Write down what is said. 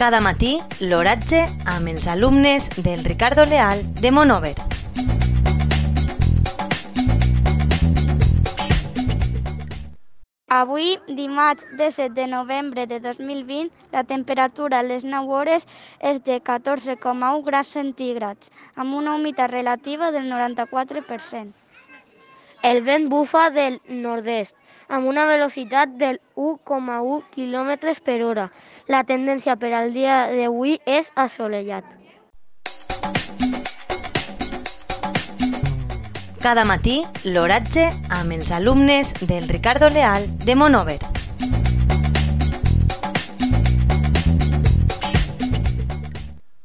Cada matí, l'oratge amb els alumnes del Ricardo Leal de Monover. Avui, dimarts 17 de novembre de 2020, la temperatura a les 9 hores és de 14,1 graus centígrads, amb una humitat relativa del 94%. El vent bufa del nord-est, amb una velocitat del 1,1 km per hora. La tendència per al dia d'avui és assolellat. Cada matí, l'oratge amb els alumnes del Ricardo Leal de Monover.